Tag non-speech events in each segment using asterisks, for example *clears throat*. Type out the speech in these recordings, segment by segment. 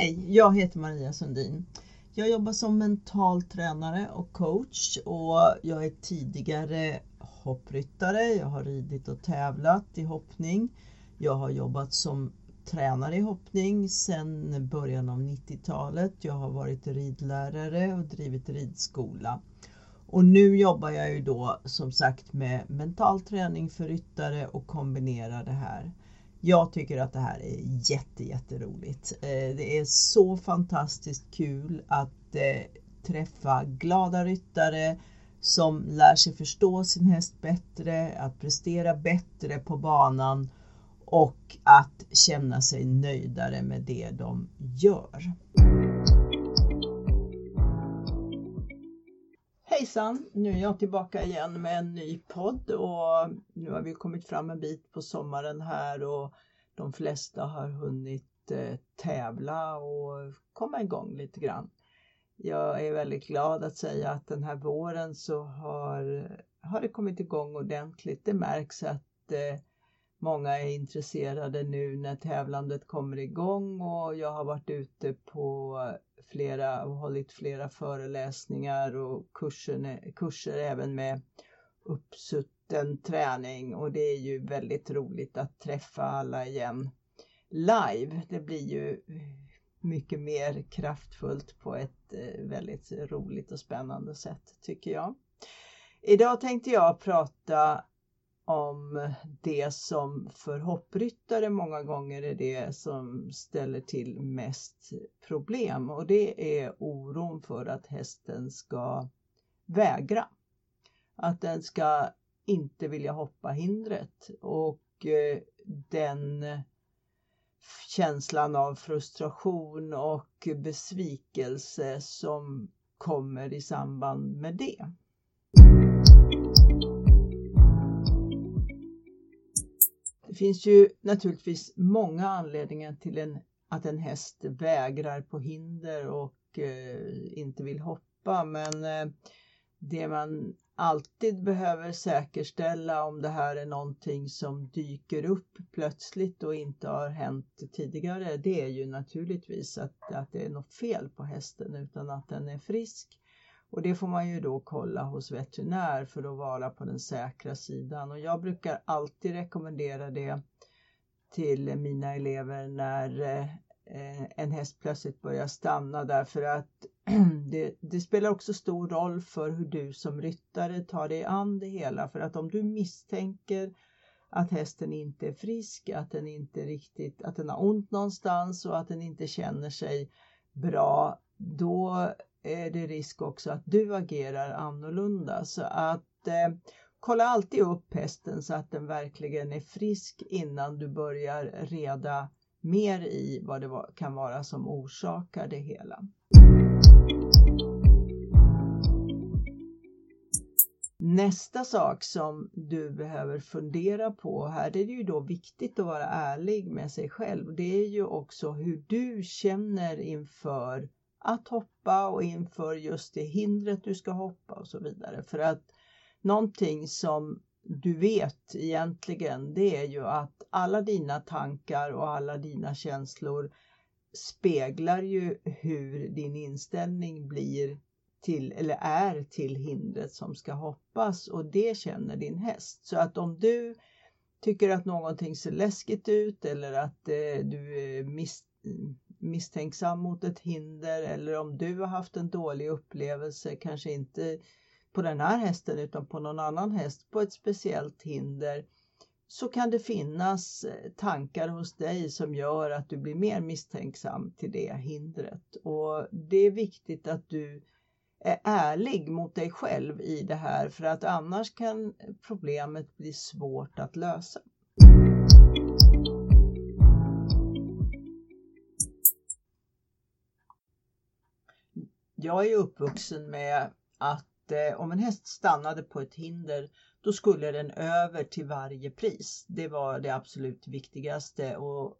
Hej, jag heter Maria Sundin. Jag jobbar som mental tränare och coach och jag är tidigare hoppryttare. Jag har ridit och tävlat i hoppning. Jag har jobbat som tränare i hoppning sedan början av 90-talet. Jag har varit ridlärare och drivit ridskola. Och nu jobbar jag ju då som sagt med mental träning för ryttare och kombinerar det här. Jag tycker att det här är jätte, jätteroligt. Eh, det är så fantastiskt kul att eh, träffa glada ryttare som lär sig förstå sin häst bättre, att prestera bättre på banan och att känna sig nöjdare med det de gör. Hejsan! Nu är jag tillbaka igen med en ny podd och nu har vi kommit fram en bit på sommaren här och de flesta har hunnit eh, tävla och komma igång lite grann. Jag är väldigt glad att säga att den här våren så har, har det kommit igång ordentligt. Det märks att eh, Många är intresserade nu när tävlandet kommer igång och jag har varit ute på flera och hållit flera föreläsningar och kurser, kurser även med uppsutten träning och det är ju väldigt roligt att träffa alla igen live. Det blir ju mycket mer kraftfullt på ett eh, väldigt roligt och spännande sätt tycker jag. Idag tänkte jag prata om det som för hoppryttare många gånger är det som ställer till mest problem och det är oron för att hästen ska vägra. Att den ska inte vilja hoppa hindret och eh, den känslan av frustration och besvikelse som kommer i samband med det. Finns ju naturligtvis många anledningar till en, att en häst vägrar på hinder och eh, inte vill hoppa men eh, det man alltid behöver säkerställa om det här är någonting som dyker upp plötsligt och inte har hänt tidigare det är ju naturligtvis att, att det är något fel på hästen utan att den är frisk. Och det får man ju då kolla hos veterinär för att vara på den säkra sidan. Och jag brukar alltid rekommendera det till mina elever när eh, en häst plötsligt börjar stanna därför att *clears throat* det, det, spelar också stor roll för hur du som ryttare tar dig an det hela. För att om du misstänker att hästen inte är frisk, att den inte riktigt, att den har ont någonstans och att den inte känner sig bra, då är det risk också att du agerar annorlunda. Så att eh, kolla alltid upp hästen så att den verkligen är frisk innan du börjar reda mer i vad det kan vara som orsakar det hela. Nästa sak som du behöver fundera på, här är det ju då viktigt att vara ärlig med sig själv. Det är ju också hur du känner inför att hoppa och inför just det hindret du ska hoppa och så vidare. För att någonting som du vet egentligen det är ju att alla dina tankar och alla dina känslor speglar ju hur din inställning blir till eller är till hindret som ska hoppas och det känner din häst. Så att om du tycker att någonting ser läskigt ut eller att eh, du eh, miss, misstänksam mot ett hinder eller om du har haft en dålig upplevelse, kanske inte på den här hästen utan på någon annan häst på ett speciellt hinder så kan det finnas eh, tankar hos dig som gör att du blir mer misstänksam till det hindret. Och det är viktigt att du är ärlig mot dig själv i det här för att annars kan problemet bli svårt att lösa. Jag är uppvuxen med att eh, om en häst stannade på ett hinder då skulle den över till varje pris. Det var det absolut viktigaste och,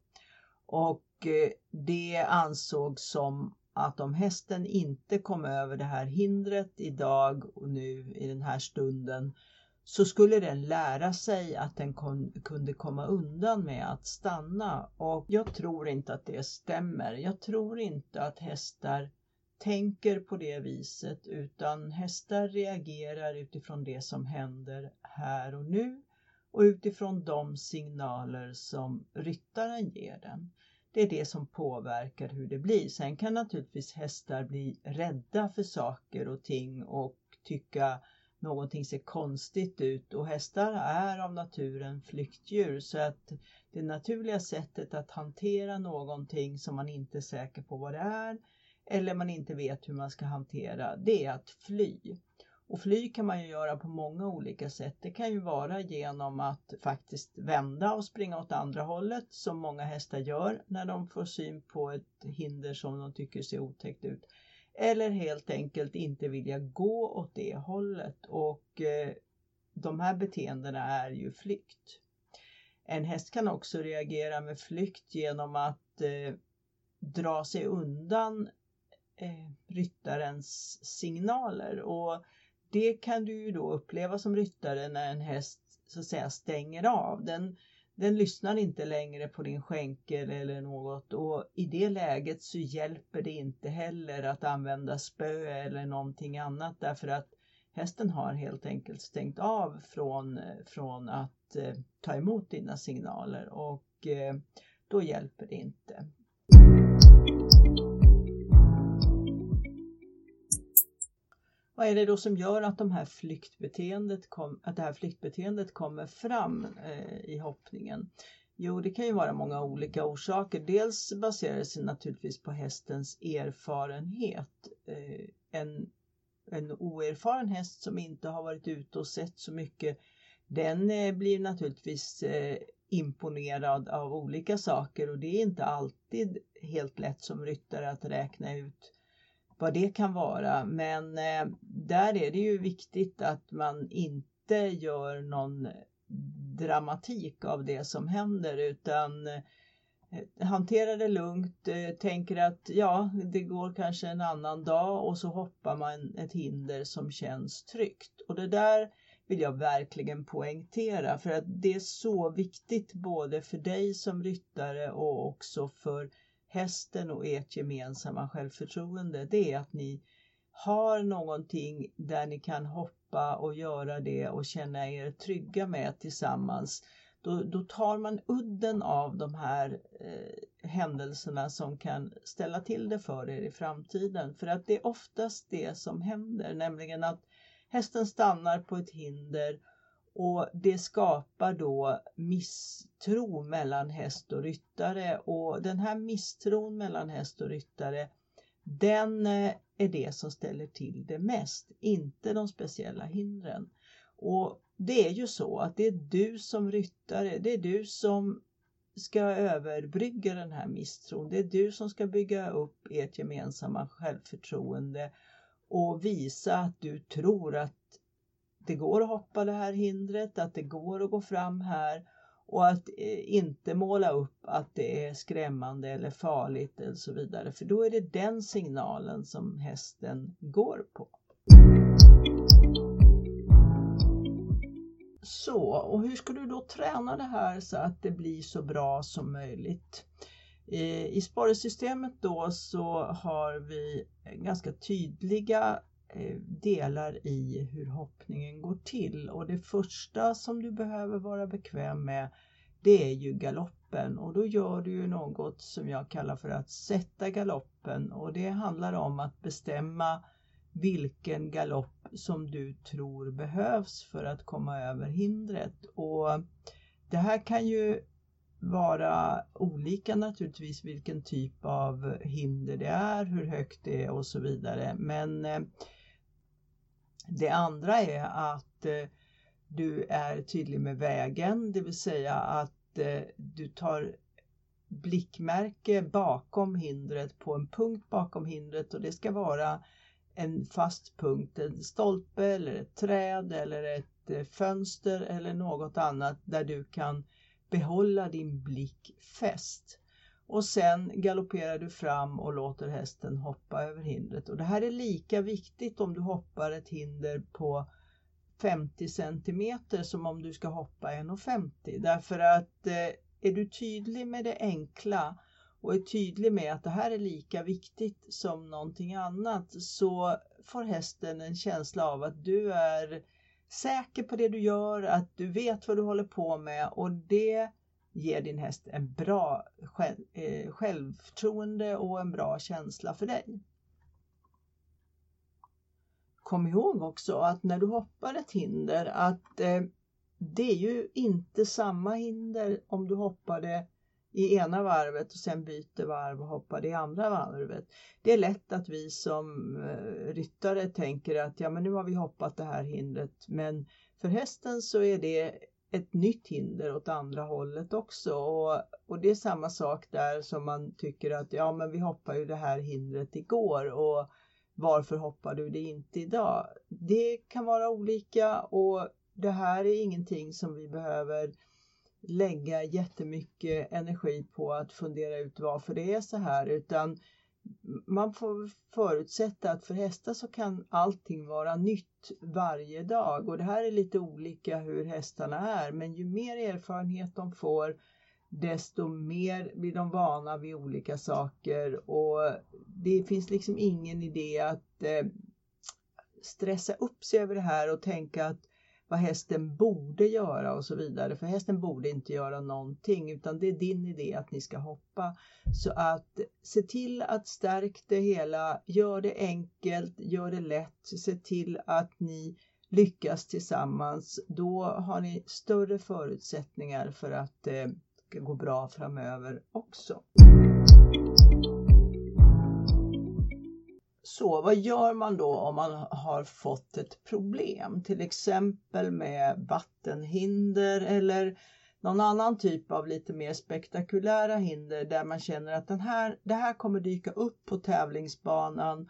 och eh, det ansågs som att om hästen inte kom över det här hindret idag och nu i den här stunden så skulle den lära sig att den kon, kunde komma undan med att stanna och jag tror inte att det stämmer. Jag tror inte att hästar tänker på det viset utan hästar reagerar utifrån det som händer här och nu och utifrån de signaler som ryttaren ger den. Det är det som påverkar hur det blir. Sen kan naturligtvis hästar bli rädda för saker och ting och tycka någonting ser konstigt ut och hästar är av naturen flyktdjur så att det naturliga sättet att hantera någonting som man inte är säker på vad det är eller man inte vet hur man ska hantera det är att fly. Och fly kan man ju göra på många olika sätt. Det kan ju vara genom att faktiskt vända och springa åt andra hållet som många hästar gör när de får syn på ett hinder som de tycker ser otäckt ut. Eller helt enkelt inte vilja gå åt det hållet och eh, de här beteendena är ju flykt. En häst kan också reagera med flykt genom att eh, dra sig undan eh, ryttarens signaler och det kan du ju då uppleva som ryttare när en häst så att säga stänger av. Den, den lyssnar inte längre på din skänkel eller något och i det läget så hjälper det inte heller att använda spö eller någonting annat därför att hästen har helt enkelt stängt av från, från att eh, ta emot dina signaler och eh, då hjälper det inte. Vad är det då som gör att, de här flyktbeteendet kom, att det här flyktbeteendet kommer fram eh, i hoppningen? Jo, det kan ju vara många olika orsaker. Dels baserar det sig naturligtvis på hästens erfarenhet. Eh, en, en oerfaren häst som inte har varit ute och sett så mycket, den eh, blir naturligtvis eh, imponerad av olika saker och det är inte alltid helt lätt som ryttare att räkna ut vad det kan vara. Men eh, där är det ju viktigt att man inte gör någon dramatik av det som händer utan eh, hanterar det lugnt, eh, tänker att ja, det går kanske en annan dag och så hoppar man ett hinder som känns tryggt. Och det där vill jag verkligen poängtera för att det är så viktigt både för dig som ryttare och också för hästen och ert gemensamma självförtroende det är att ni har någonting där ni kan hoppa och göra det och känna er trygga med tillsammans. Då, då tar man udden av de här eh, händelserna som kan ställa till det för er i framtiden. För att det är oftast det som händer, nämligen att hästen stannar på ett hinder och det skapar då misstro mellan häst och ryttare och den här misstron mellan häst och ryttare den eh, är det som ställer till det mest, inte de speciella hindren. Och det är ju så att det är du som ryttare, det är du som ska överbrygga den här misstron. Det är du som ska bygga upp ert gemensamma självförtroende och visa att du tror att det går att hoppa det här hindret, att det går att gå fram här och att eh, inte måla upp att det är skrämmande eller farligt eller så vidare. För då är det den signalen som hästen går på. Så, och hur ska du då träna det här så att det blir så bra som möjligt? Eh, I sporrsystemet då så har vi ganska tydliga Eh, delar i hur hoppningen går till. Och det första som du behöver vara bekväm med det är ju galoppen. Och då gör du ju något som jag kallar för att sätta galoppen. Och det handlar om att bestämma vilken galopp som du tror behövs för att komma över hindret. Och det här kan ju vara olika naturligtvis vilken typ av hinder det är, hur högt det är och så vidare. Men eh, det andra är att eh, du är tydlig med vägen, det vill säga att eh, du tar blickmärke bakom hindret på en punkt bakom hindret och det ska vara en fast punkt, en stolpe eller ett träd eller ett eh, fönster eller något annat där du kan behålla din blick fäst och sen galopperar du fram och låter hästen hoppa över hindret. Och det här är lika viktigt om du hoppar ett hinder på 50 centimeter som om du ska hoppa 1,50 därför att eh, är du tydlig med det enkla och är tydlig med att det här är lika viktigt som någonting annat så får hästen en känsla av att du är säker på det du gör, att du vet vad du håller på med och det ger din häst en bra eh, självförtroende och en bra känsla för dig. Kom ihåg också att när du hoppar ett hinder att eh, det är ju inte samma hinder om du hoppar det i ena varvet och sen byter varv och hoppar i andra varvet. Det är lätt att vi som eh, ryttare tänker att ja men nu har vi hoppat det här hindret men för hästen så är det ett nytt hinder åt andra hållet också och, och det är samma sak där som man tycker att ja men vi hoppar ju det här hindret igår och varför hoppar du det inte idag? Det kan vara olika och det här är ingenting som vi behöver lägga jättemycket energi på att fundera ut varför det är så här utan man får förutsätta att för hästar så kan allting vara nytt varje dag. Och det här är lite olika hur hästarna är men ju mer erfarenhet de får desto mer blir de vana vid olika saker. Och det finns liksom ingen idé att eh, stressa upp sig över det här och tänka att vad hästen borde göra och så vidare. För hästen borde inte göra någonting utan det är din idé att ni ska hoppa. Så att se till att stärka det hela, gör det enkelt, gör det lätt, se till att ni lyckas tillsammans. Då har ni större förutsättningar för att det eh, ska gå bra framöver också. Så vad gör man då om man har fått ett problem, till exempel med vattenhinder eller någon annan typ av lite mer spektakulära hinder där man känner att den här, det här kommer dyka upp på tävlingsbanan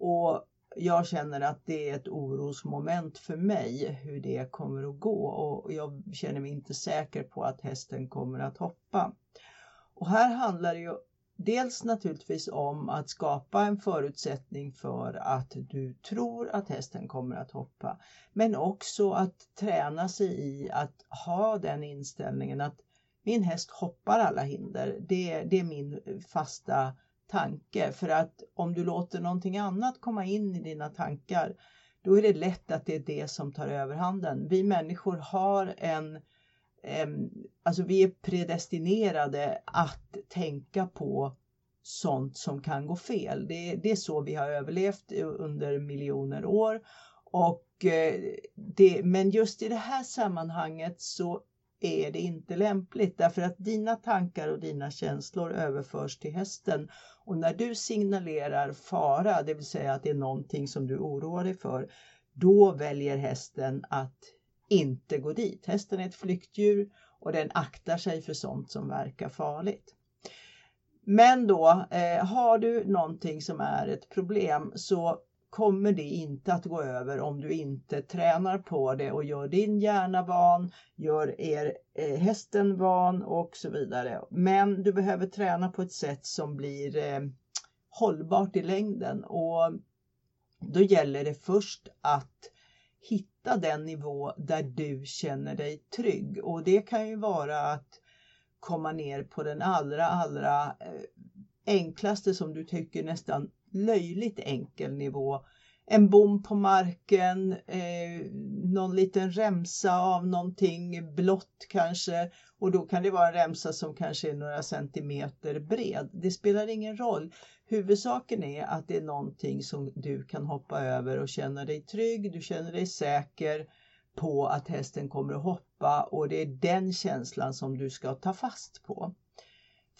och jag känner att det är ett orosmoment för mig hur det kommer att gå och jag känner mig inte säker på att hästen kommer att hoppa. Och här handlar det ju dels naturligtvis om att skapa en förutsättning för att du tror att hästen kommer att hoppa. Men också att träna sig i att ha den inställningen att min häst hoppar alla hinder. Det, det är min fasta tanke. För att om du låter någonting annat komma in i dina tankar då är det lätt att det är det som tar överhanden. Vi människor har en Ehm, alltså vi är predestinerade att tänka på sånt som kan gå fel. Det, det är så vi har överlevt under miljoner år. Och eh, det, men just i det här sammanhanget så är det inte lämpligt därför att dina tankar och dina känslor överförs till hästen och när du signalerar fara, det vill säga att det är någonting som du oroar dig för, då väljer hästen att inte gå dit. Hästen är ett flyktdjur och den aktar sig för sånt som verkar farligt. Men då eh, har du någonting som är ett problem så kommer det inte att gå över om du inte tränar på det och gör din hjärna van, gör er eh, hästen van och så vidare. Men du behöver träna på ett sätt som blir eh, hållbart i längden och då gäller det först att hitta den nivå där du känner dig trygg och det kan ju vara att komma ner på den allra, allra eh, enklaste som du tycker nästan löjligt enkel nivå. En bom på marken, eh, någon liten remsa av någonting blått kanske och då kan det vara en remsa som kanske är några centimeter bred. Det spelar ingen roll. Huvudsaken är att det är någonting som du kan hoppa över och känna dig trygg, du känner dig säker på att hästen kommer att hoppa och det är den känslan som du ska ta fast på.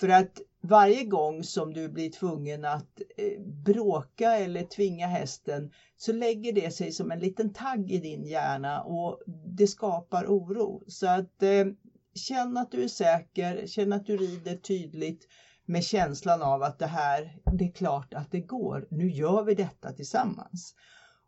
För att varje gång som du blir tvungen att eh, bråka eller tvinga hästen så lägger det sig som en liten tagg i din hjärna och det skapar oro. Så att eh, känn att du är säker, känn att du rider tydligt med känslan av att det här, det är klart att det går. Nu gör vi detta tillsammans.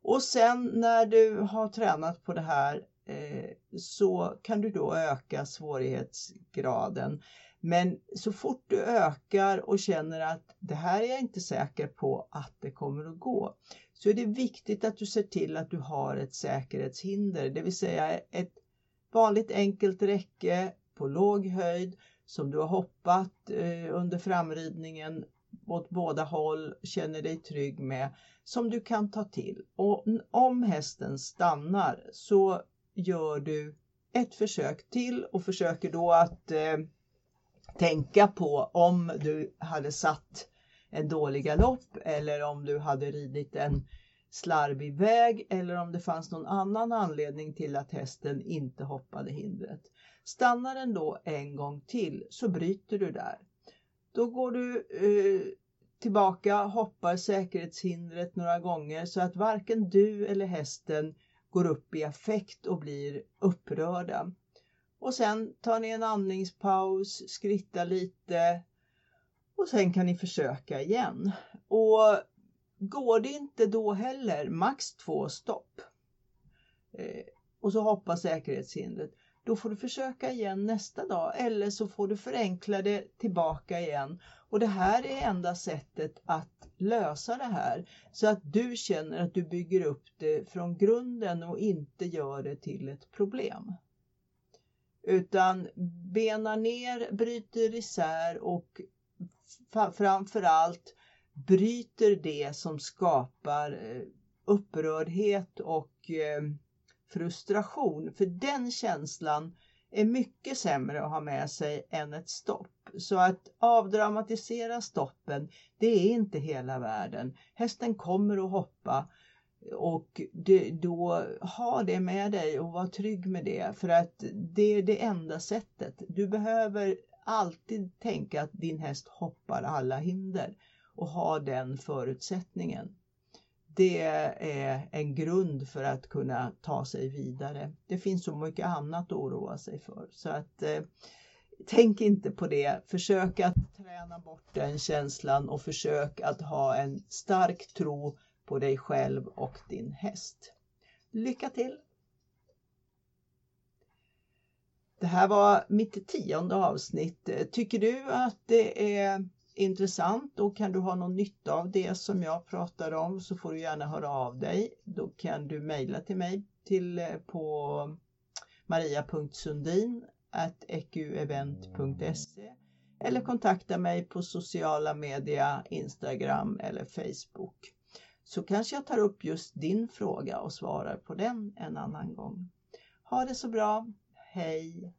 Och sen när du har tränat på det här eh, så kan du då öka svårighetsgraden. Men så fort du ökar och känner att det här är jag inte säker på att det kommer att gå så är det viktigt att du ser till att du har ett säkerhetshinder, det vill säga ett vanligt enkelt räcke på låg höjd som du har hoppat eh, under framridningen åt båda håll, känner dig trygg med, som du kan ta till. Och om hästen stannar så gör du ett försök till och försöker då att eh, tänka på om du hade satt en dålig galopp eller om du hade ridit en slarvig väg eller om det fanns någon annan anledning till att hästen inte hoppade hindret. Stannar den då en gång till så bryter du där. Då går du eh, tillbaka, hoppar säkerhetshindret några gånger så att varken du eller hästen går upp i affekt och blir upprörda. Och sen tar ni en andningspaus, skrittar lite och sen kan ni försöka igen. Och går det inte då heller, max två stopp eh, och så hoppar säkerhetshindret, då får du försöka igen nästa dag eller så får du förenkla det tillbaka igen. Och det här är enda sättet att lösa det här så att du känner att du bygger upp det från grunden och inte gör det till ett problem. Utan bena ner, bryter isär och framförallt bryter det som skapar eh, upprördhet och eh, frustration. För den känslan är mycket sämre att ha med sig än ett stopp. Så att avdramatisera stoppen, det är inte hela världen. Hästen kommer att hoppa och det, då ha det med dig och var trygg med det för att det är det enda sättet. Du behöver alltid tänka att din häst hoppar alla hinder och ha den förutsättningen. Det är en grund för att kunna ta sig vidare. Det finns så mycket annat att oroa sig för så att eh, tänk inte på det. Försök att träna bort den känslan och försök att ha en stark tro på dig själv och din häst. Lycka till! Det här var mitt tionde avsnitt. Tycker du att det är intressant och kan du ha någon nytta av det som jag pratar om så får du gärna höra av dig. Då kan du mejla till mig till, eh, på maria.sundin eqevent.se eller kontakta mig på sociala media, Instagram eller Facebook. Så kanske jag tar upp just din fråga och svarar på den en annan gång. Ha det så bra! Hej!